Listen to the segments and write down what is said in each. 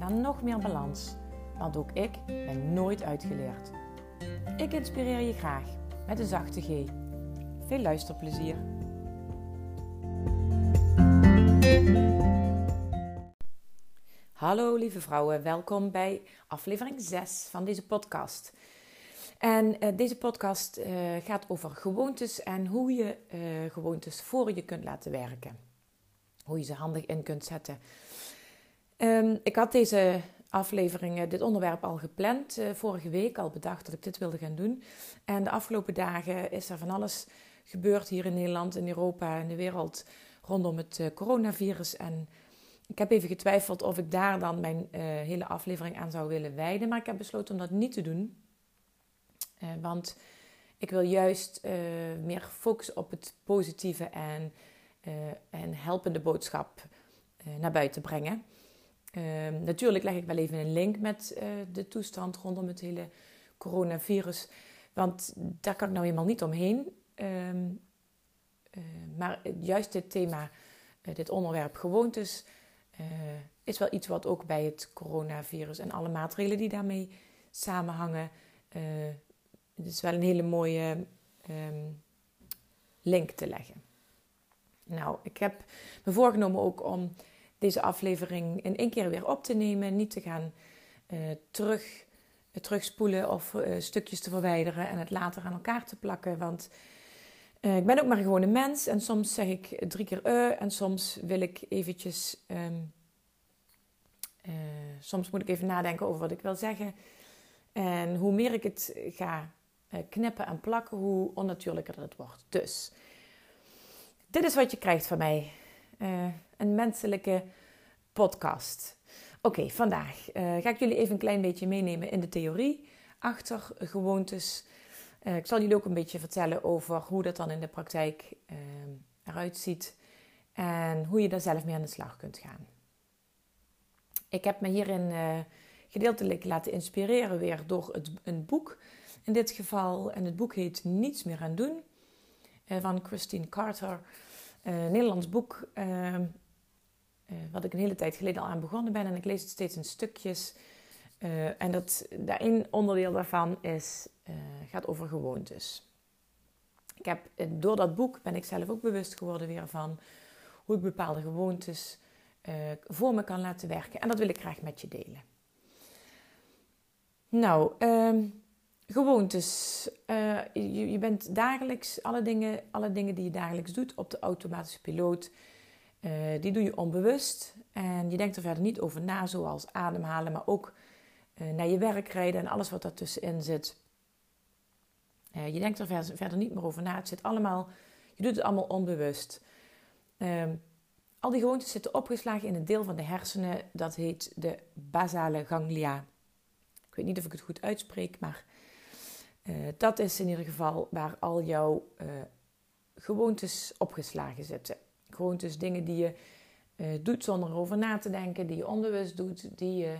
naar nog meer balans. Want ook ik ben nooit uitgeleerd. Ik inspireer je graag met een zachte G. Veel luisterplezier. Hallo lieve vrouwen, welkom bij aflevering 6 van deze podcast. En uh, deze podcast uh, gaat over gewoontes en hoe je uh, gewoontes voor je kunt laten werken. Hoe je ze handig in kunt zetten. Um, ik had deze afleveringen, dit onderwerp al gepland. Uh, vorige week al bedacht dat ik dit wilde gaan doen. En de afgelopen dagen is er van alles gebeurd hier in Nederland, in Europa en de wereld rondom het uh, coronavirus. En ik heb even getwijfeld of ik daar dan mijn hele aflevering aan zou willen wijden. Maar ik heb besloten om dat niet te doen. want ik wil juist meer focussen op het positieve en, en helpende boodschap naar buiten brengen. Uh, natuurlijk leg ik wel even een link met uh, de toestand rondom het hele coronavirus. Want daar kan ik nou eenmaal niet omheen. Um, uh, maar juist dit thema, eh, dit onderwerp gewoontes, is wel iets wat ook bij het coronavirus en alle maatregelen die daarmee samenhangen. het is wel een hele mooie um, link te leggen. Nou, ik heb me voorgenomen ook om deze aflevering in één keer weer op te nemen. Niet te gaan uh, terug, uh, terugspoelen of uh, stukjes te verwijderen en het later aan elkaar te plakken. Want ik ben ook maar gewoon een mens en soms zeg ik drie keer eh en soms wil ik eventjes. Um, soms moet ik even nadenken over wat ik wil zeggen. En hoe meer ik het ga knippen en plakken, hoe onnatuurlijker het wordt. Dus dit is wat je krijgt van mij uh, een menselijke podcast. Oké, vandaag uh, ga ik jullie even een klein beetje meenemen in de theorie achter gewoontes. Uh, ik zal jullie ook een beetje vertellen over hoe dat dan in de praktijk eruit ziet en hoe je daar zelf mee aan de slag kunt gaan. Ik heb me hierin gedeeltelijk laten inspireren weer door het, een boek in dit geval. En het boek heet Niets meer aan doen van Christine Carter. Een Nederlands boek, uh, uh, wat ik een hele tijd geleden al aan begonnen ben. En ik lees het steeds in stukjes. en dat, daar een onderdeel daarvan is, gaat over gewoontes. Ik heb, door dat boek ben ik zelf ook bewust geworden weer van hoe ik bepaalde gewoontes voor me kan laten werken. En dat wil ik graag met je delen. Nou, um, gewoontes. Uh, je, bent dagelijks alle dingen, alle dingen die je dagelijks doet op de automatische piloot. Uh, die doe je onbewust. En je denkt er verder niet over na, zoals ademhalen, maar ook uh, naar je werk rijden en alles wat daartussenin zit. je denkt er verder, verder, niet meer over na. Het zit allemaal, je doet het allemaal onbewust. Ehm, al die gewoontes zitten opgeslagen in een deel van de hersenen dat heet de basale ganglia. Ik weet niet of ik het goed uitspreek, maar uh, dat is in ieder geval waar al jouw uh, gewoontes opgeslagen zitten. Gewoontes, dingen die je uh, doet zonder erover na te denken, die je onbewust doet, die je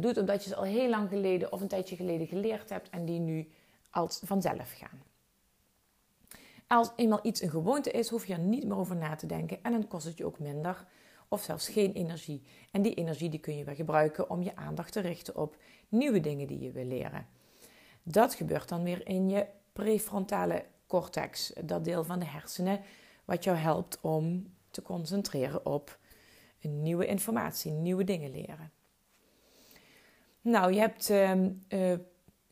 doet omdat je ze al heel lang geleden of een tijdje geleden geleerd hebt en die nu als vanzelf gaan. Als eenmaal iets een gewoonte is, hoef je er niet meer over na te denken en dan kost het je ook minder of zelfs geen energie. En die energie die kun je weer gebruiken om je aandacht te richten op nieuwe dingen die je wil leren. Dat gebeurt dan weer in je prefrontale cortex, dat deel van de hersenen wat jou helpt om te concentreren op nieuwe informatie, nieuwe dingen leren. Nou, je hebt uh, uh,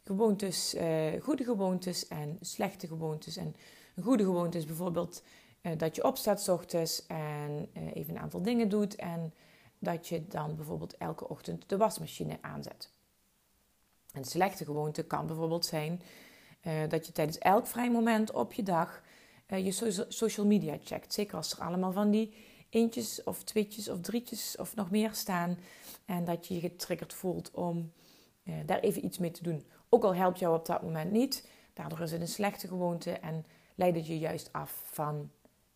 gewoontes, uh, goede gewoontes en slechte gewoontes. En een goede gewoonte is bijvoorbeeld uh, dat je opstaat s ochtends en even een aantal dingen doet en dat je dan bijvoorbeeld elke ochtend de wasmachine aanzet. Een slechte gewoonte kan bijvoorbeeld zijn uh, dat je tijdens elk vrij moment op je dag uh, je so social media checkt. Zeker als er allemaal van die eentjes of tweetjes of drietjes of nog meer staan. En dat je je getriggerd voelt om uh, daar even iets mee te doen. Ook al helpt jou op dat moment niet, daardoor is het een slechte gewoonte en leidt het je juist af van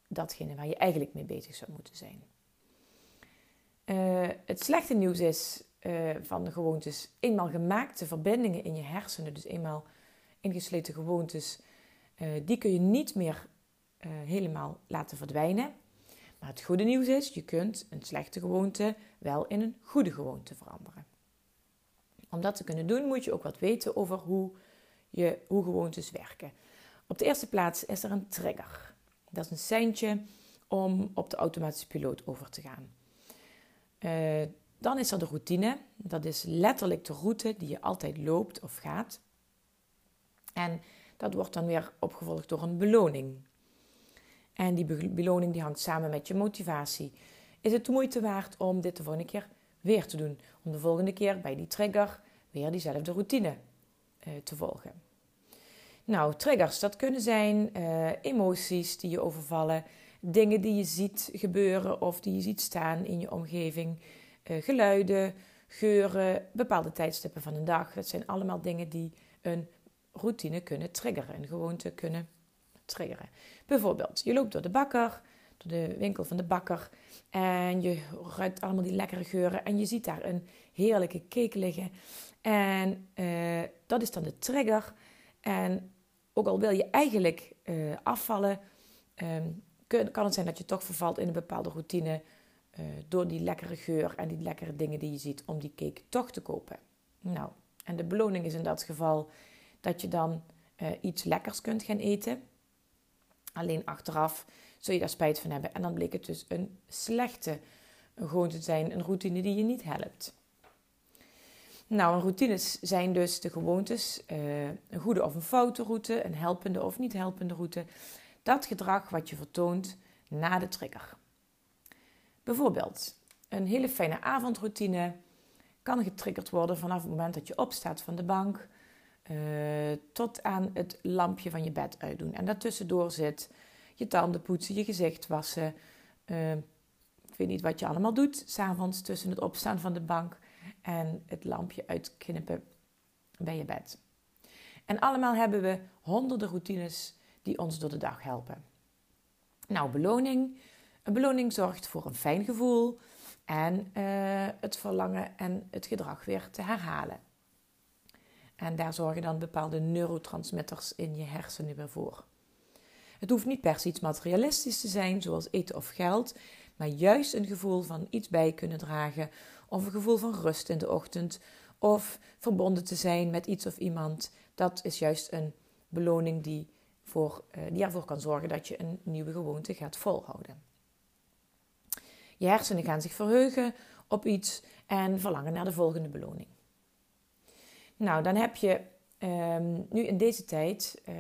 datgene waar je eigenlijk mee bezig zou moeten zijn. Het slechte nieuws is uh, van de gewoontes, eenmaal gemaakte verbindingen in je hersenen, dus eenmaal ingesleten gewoontes, uh, die kun je niet meer helemaal laten verdwijnen. Maar het goede nieuws is, je kunt een slechte gewoonte wel in een goede gewoonte veranderen. Om dat te kunnen doen moet je ook wat weten over hoe, je, hoe gewoontes werken. Op de eerste plaats is er een trigger. Dat is een seintje om op de automatische piloot over te gaan. Dan is er de routine. Dat is letterlijk de route die je altijd loopt of gaat. En dat wordt dan weer opgevolgd door een beloning. En die beloning die hangt samen met je motivatie. Is het de moeite waard om dit de volgende keer weer te doen? Om de volgende keer bij die trigger weer diezelfde routine uh, te volgen. Nou, triggers, dat kunnen zijn uh, emoties die je overvallen, dingen die je ziet gebeuren of die je ziet staan in je omgeving, geluiden, geuren, bepaalde tijdstippen van een dag. Dat zijn allemaal dingen die een routine kunnen triggeren, een gewoonte kunnen triggeren. Bijvoorbeeld, je loopt door de bakker, door de winkel van de bakker en je ruikt allemaal die lekkere geuren en je ziet daar een heerlijke cake liggen. En uh, dat is dan de trigger. En ook al wil je eigenlijk uh, afvallen, um, kan het zijn dat je toch vervalt in een bepaalde routine uh, door die lekkere geur en die lekkere dingen die je ziet om die cake toch te kopen. Nou, en de beloning is in dat geval dat je dan iets lekkers kunt gaan eten. Alleen achteraf zul je daar spijt van hebben. En dan bleek het dus een slechte gewoonte te zijn, een routine die je niet helpt. Nou, routines zijn dus de gewoontes, uh, een goede of een foute route, een helpende of niet helpende route. Dat gedrag wat je vertoont na de trigger. Bijvoorbeeld, een hele fijne avondroutine kan getriggerd worden vanaf het moment dat je opstaat van de bank uh, tot aan het lampje van je bed uitdoen. En daartussendoor zit je tanden poetsen, je gezicht wassen. Uh, ik weet niet wat je allemaal doet, s'avonds tussen het opstaan van de bank en het lampje uitknippen bij je bed. En allemaal hebben we honderden routines die ons door de dag helpen. Nou, beloning. Een beloning zorgt voor een fijn gevoel en uh, het verlangen en het gedrag weer te herhalen. En daar zorgen dan bepaalde neurotransmitters in je hersenen weer voor. Het hoeft niet per se iets materialistisch te zijn, zoals eten of geld, maar juist een gevoel van iets bij kunnen dragen of een gevoel van rust in de ochtend of verbonden te zijn met iets of iemand. Dat is juist een beloning die, voor, uh, die ervoor kan zorgen dat je een nieuwe gewoonte gaat volhouden. Je hersenen gaan zich verheugen op iets en verlangen naar de volgende beloning. Nou, dan heb je um, nu in deze tijd, uh,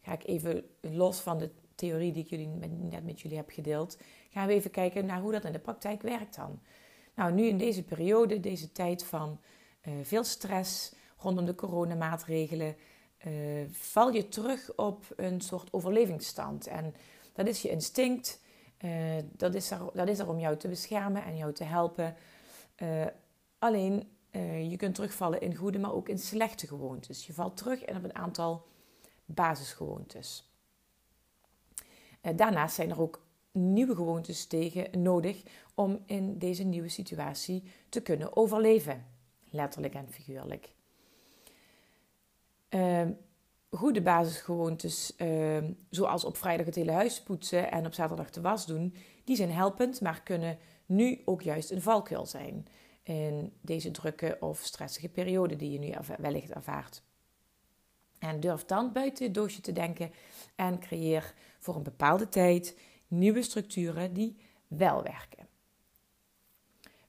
ga ik even los van de theorie die ik jullie, net met jullie heb gedeeld, gaan we even kijken naar hoe dat in de praktijk werkt dan. Nou, nu in deze periode, deze tijd van uh, veel stress rondom de coronamaatregelen, uh, val je terug op een soort overlevingsstand. En dat is je instinct, uh, dat, is er, dat is er om jou te beschermen en jou te helpen. alleen, je kunt terugvallen in goede, maar ook in slechte gewoontes. Je valt terug in op een aantal basisgewoontes. daarnaast zijn er ook nieuwe gewoontes tegen nodig om in deze nieuwe situatie te kunnen overleven. Letterlijk en figuurlijk. Goede basisgewoontes, uh, zoals op vrijdag het hele huis poetsen en op zaterdag de was doen, die zijn helpend, maar kunnen nu ook juist een valkuil zijn in deze drukke of stressige periode die je nu wellicht ervaart. En durf dan buiten het doosje te denken en creëer voor een bepaalde tijd nieuwe structuren die wel werken.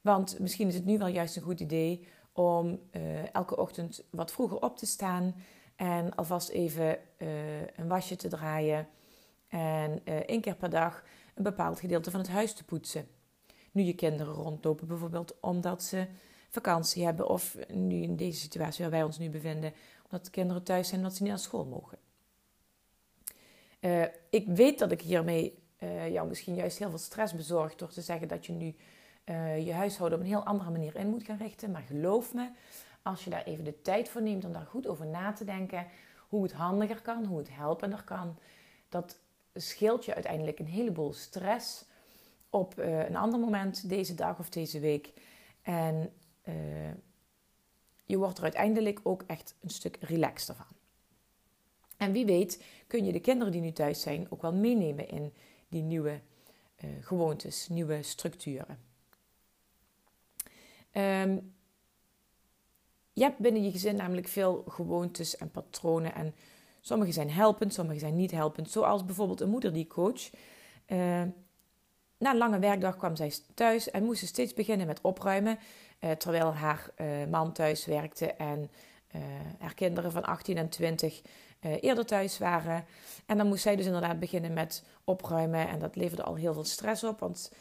Want misschien is het nu wel juist een goed idee om uh, elke ochtend wat vroeger op te staan en alvast even uh, een wasje te draaien en uh, één keer per dag een bepaald gedeelte van het huis te poetsen. Nu je kinderen rondlopen bijvoorbeeld omdat ze vakantie hebben of nu in deze situatie waar wij ons nu bevinden, omdat de kinderen thuis zijn omdat ze niet naar school mogen. ik weet dat ik hiermee jou misschien juist heel veel stress bezorgt door te zeggen dat je nu uh, je huishouden op een heel andere manier in moet gaan richten. Maar geloof me, als je daar even de tijd voor neemt om daar goed over na te denken, hoe het handiger kan, hoe het helpender kan, dat scheelt je uiteindelijk een heleboel stress op uh, een ander moment deze dag of deze week. En je wordt er uiteindelijk ook echt een stuk relaxter van. En wie weet kun je de kinderen die nu thuis zijn ook wel meenemen in die nieuwe uh, gewoontes, nieuwe structuren. Um, je hebt binnen je gezin namelijk veel gewoontes en patronen. En sommige zijn helpend, sommige zijn niet helpend. Zoals bijvoorbeeld een moeder die coach. Uh, na een lange werkdag kwam zij thuis en moest ze steeds beginnen met opruimen. Uh, terwijl haar uh, man thuis werkte en haar kinderen van 18 en 20 uh, eerder thuis waren. En dan moest zij dus inderdaad beginnen met opruimen. En dat leverde al heel veel stress op. Want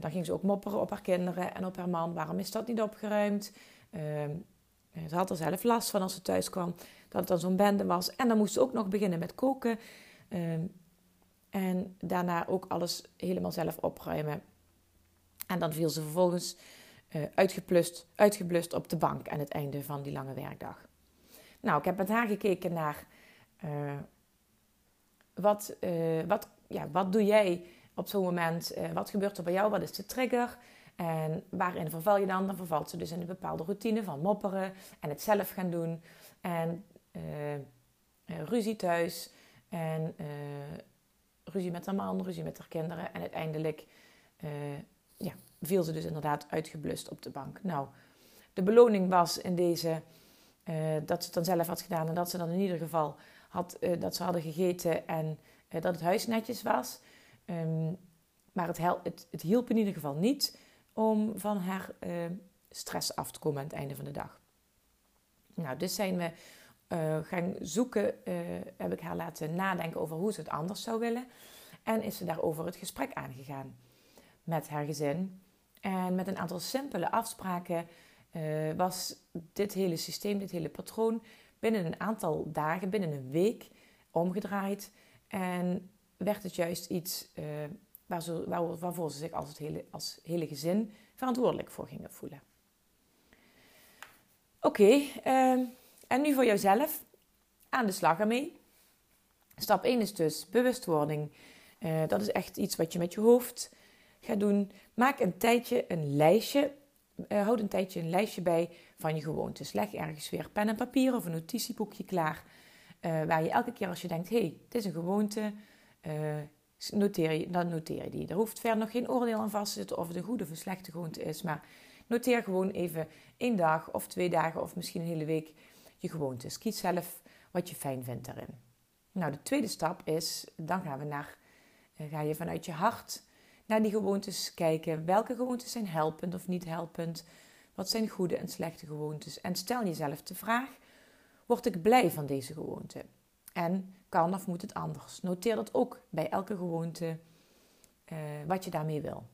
dan ging ze ook mopperen op haar kinderen en op haar man. Waarom is dat niet opgeruimd? Ze had er zelf last van als ze thuis kwam. Dat het dan zo'n bende was. En dan moest ze ook nog beginnen met koken. Ehm, en daarna ook alles helemaal zelf opruimen. En dan viel ze vervolgens uh, uitgeblust, uitgeblust op de bank aan het einde van die lange werkdag. Nou, ik heb met haar gekeken naar uh, wat, uh, wat, ja, wat doe jij op zo'n moment? Wat gebeurt er bij jou? Wat is de trigger? En waarin verval je dan? Dan vervalt ze dus in een bepaalde routine van mopperen en het zelf gaan doen. En ruzie thuis. En ruzie met haar man, ruzie met haar kinderen. En uiteindelijk ja, viel ze dus inderdaad uitgeblust op de bank. Nou, de beloning was in deze dat ze het dan zelf had gedaan. En dat ze dan in ieder geval had, dat ze hadden gegeten en dat het huis netjes was. Um, maar het, het, het, hielp in ieder geval niet om van haar uh, stress af te komen aan het einde van de dag. Nou, dus zijn we gaan zoeken, heb ik haar laten nadenken over hoe ze het anders zou willen. En is ze daarover het gesprek aangegaan met haar gezin. En met een aantal simpele afspraken was dit hele systeem, dit hele patroon binnen een aantal dagen, binnen een week, omgedraaid. En werd het juist iets waarvoor ze zich als, het hele, als hele gezin verantwoordelijk voor gingen voelen. Oké, uh, en nu voor jouzelf. Aan de slag ermee. Stap 1 is dus bewustwording. Uh, dat is echt iets wat je met je hoofd gaat doen. Maak een tijdje een lijstje uh, houd een tijdje een lijstje bij van je gewoontes. Leg ergens weer pen en papier of een notitieboekje klaar. Uh, waar je elke keer als je denkt, hé, hey, het is een gewoonte, noteer je, dan noteer je die. Er hoeft verder nog geen oordeel aan vast te zitten of het een goede of een slechte gewoonte is. Maar noteer gewoon even één dag of twee dagen of misschien een hele week je gewoontes. Kies zelf wat je fijn vindt daarin. Nou, de tweede stap is, dan gaan we naar, ga je vanuit je hart naar die gewoontes kijken. Welke gewoontes zijn helpend of niet helpend? Wat zijn goede en slechte gewoontes? En stel jezelf de vraag: word ik blij van deze gewoonte? En kan of moet het anders? Noteer dat ook bij elke gewoonte uh, wat je daarmee wil.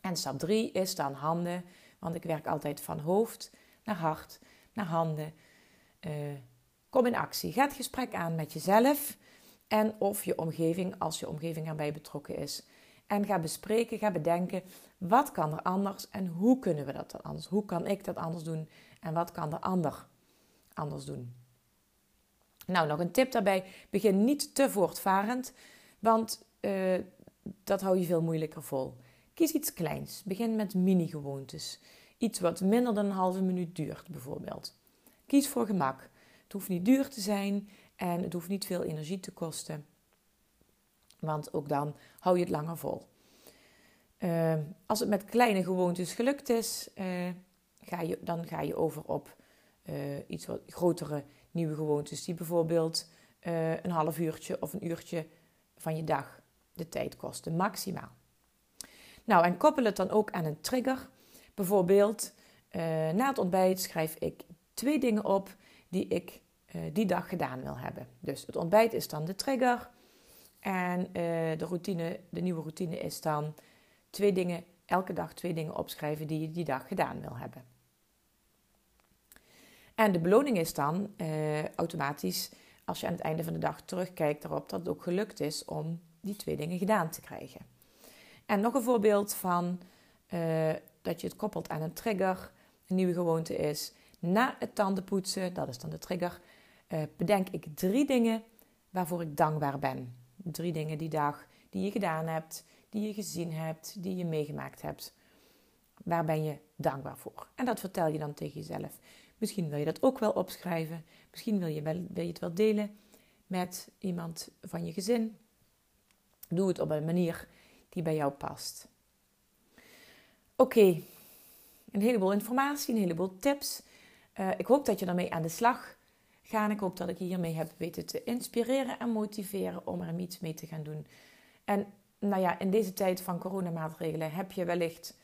En stap 3 is dan handen, want ik werk altijd van hoofd naar hart, naar handen. Uh, kom in actie. Ga het gesprek aan met jezelf en of je omgeving, als je omgeving erbij betrokken is. En ga bespreken, ga bedenken, wat kan er anders en hoe kunnen we dat dan anders? Hoe kan ik dat anders doen en wat kan de ander anders doen? Nou, nog een tip daarbij. Begin niet te voortvarend, want uh, dat hou je veel moeilijker vol. Kies iets kleins. Begin met mini-gewoontes. Iets wat minder dan een halve minuut duurt, bijvoorbeeld. Kies voor gemak. Het hoeft niet duur te zijn en het hoeft niet veel energie te kosten. Want ook dan hou je het langer vol. Uh, als het met kleine gewoontes gelukt is, uh, ga je, dan ga je over op uh, iets wat grotere nieuwe gewoontes. Die bijvoorbeeld een half uurtje of een uurtje van je dag de tijd kosten, maximaal. Nou, en koppel het dan ook aan een trigger. Bijvoorbeeld, na het ontbijt schrijf ik twee dingen op die ik die dag gedaan wil hebben. Dus het ontbijt is dan de trigger. En de, routine, de nieuwe routine is dan twee dingen, elke dag twee dingen opschrijven die je die dag gedaan wil hebben. En de beloning is dan uh, automatisch, als je aan het einde van de dag terugkijkt erop, dat het ook gelukt is om die twee dingen gedaan te krijgen. En nog een voorbeeld van uh, dat je het koppelt aan een trigger. Een nieuwe gewoonte is na het tandenpoetsen, dat is dan de trigger, uh, bedenk ik drie dingen waarvoor ik dankbaar ben. Drie dingen die dag die je gedaan hebt, die je gezien hebt, die je meegemaakt hebt. Waar ben je dankbaar voor? En dat vertel je dan tegen jezelf. Misschien wil je dat ook wel opschrijven. Misschien wil je, wel, wil je het wel delen met iemand van je gezin. Doe het op een manier die bij jou past. Oké, een heleboel informatie, een heleboel tips. Uh, ik hoop dat je daarmee aan de slag gaat. Ik hoop dat ik je hiermee heb weten te inspireren en motiveren om er iets mee te gaan doen. En nou ja, in deze tijd van coronamaatregelen heb je wellicht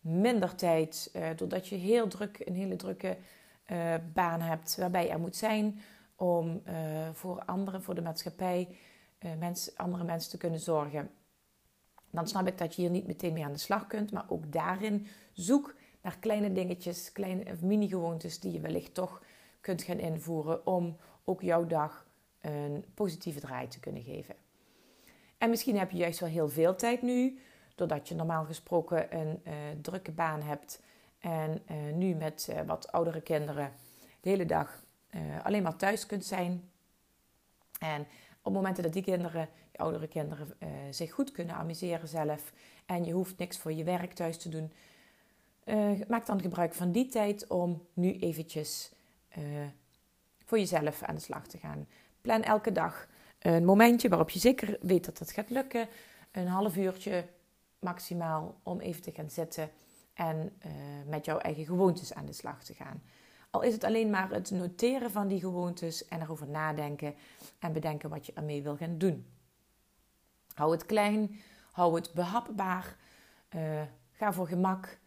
minder tijd, uh, doordat je heel druk, een hele drukke uh, baan hebt, waarbij er moet zijn om voor anderen, voor de maatschappij, mens, andere mensen te kunnen zorgen dan snap ik dat je hier niet meteen mee aan de slag kunt. Maar ook daarin zoek naar kleine dingetjes, kleine mini-gewoontes die je wellicht toch kunt gaan invoeren om ook jouw dag een positieve draai te kunnen geven. En misschien heb je juist wel heel veel tijd nu, doordat je normaal gesproken een drukke baan hebt en uh, nu met uh, wat oudere kinderen de hele dag alleen maar thuis kunt zijn. En op momenten dat die kinderen, die oudere kinderen, zich goed kunnen amuseren zelf en je hoeft niks voor je werk thuis te doen, maak dan gebruik van die tijd om nu eventjes voor jezelf aan de slag te gaan. Plan elke dag een momentje waarop je zeker weet dat het gaat lukken. Een half uurtje maximaal om even te gaan zitten en met jouw eigen gewoontes aan de slag te gaan. Al is het alleen maar het noteren van die gewoontes en erover nadenken en bedenken wat je ermee wil gaan doen. Hou het klein, hou het behapbaar, uh, ga voor gemak.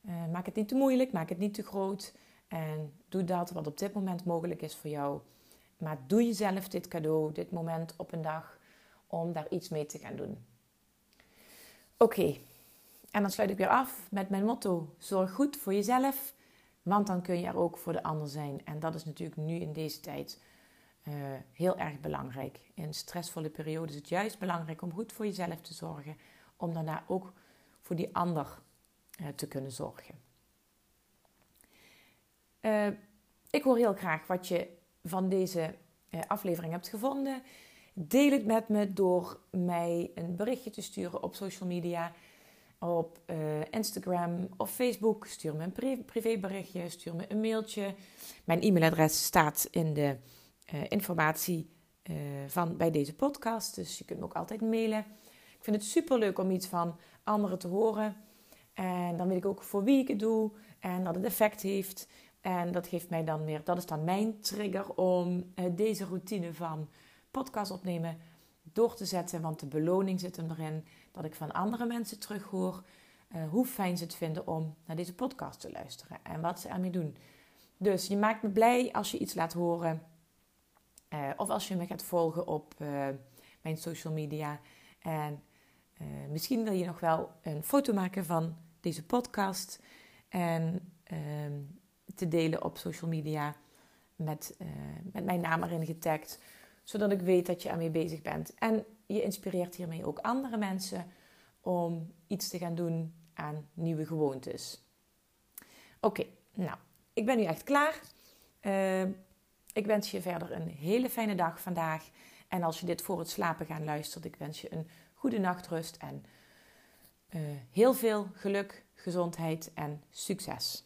Uh, maak het niet te moeilijk, maak het niet te groot. En doe dat wat op dit moment mogelijk is voor jou. Maar doe jezelf dit cadeau, dit moment op een dag, om daar iets mee te gaan doen. Oké, en dan sluit ik weer af met mijn motto: zorg goed voor jezelf want dan kun je er ook voor de ander zijn. En dat is natuurlijk nu in deze tijd uh, heel erg belangrijk. In stressvolle perioden is het juist belangrijk om goed voor jezelf te zorgen. Om daarna ook voor die ander uh, te kunnen zorgen. Uh, ik hoor heel graag wat je van deze aflevering hebt gevonden. Deel het met me door mij een berichtje te sturen op social media op uh, Instagram of Facebook. Stuur me een privéberichtje, stuur me een mailtje. Mijn e-mailadres staat in de uh, informatie uh, van, bij deze podcast, dus je kunt me ook altijd mailen. Ik vind het super leuk om iets van anderen te horen. En dan weet ik ook voor wie ik het doe en dat het effect heeft. En dat geeft mij dan meer, dat is dan mijn trigger om deze routine van podcast opnemen door te zetten. Want de beloning zit hem erin dat ik van andere mensen terughoor uh, hoe fijn ze het vinden om naar deze podcast te luisteren en wat ze ermee doen. Dus je maakt me blij als je iets laat horen uh, of als je me gaat volgen op uh, mijn social media. En misschien wil je nog wel een foto maken van deze podcast en ehm, te delen op social media met, met mijn naam erin getagd, zodat ik weet dat je ermee bezig bent. En je inspireert hiermee ook andere mensen om iets te gaan doen aan nieuwe gewoontes. Oké, nou, ik ben nu echt klaar. Uh, ik wens je verder een hele fijne dag vandaag. En als je dit voor het slapen gaan luistert, ik wens je een goede nachtrust en uh, heel veel geluk, gezondheid en succes.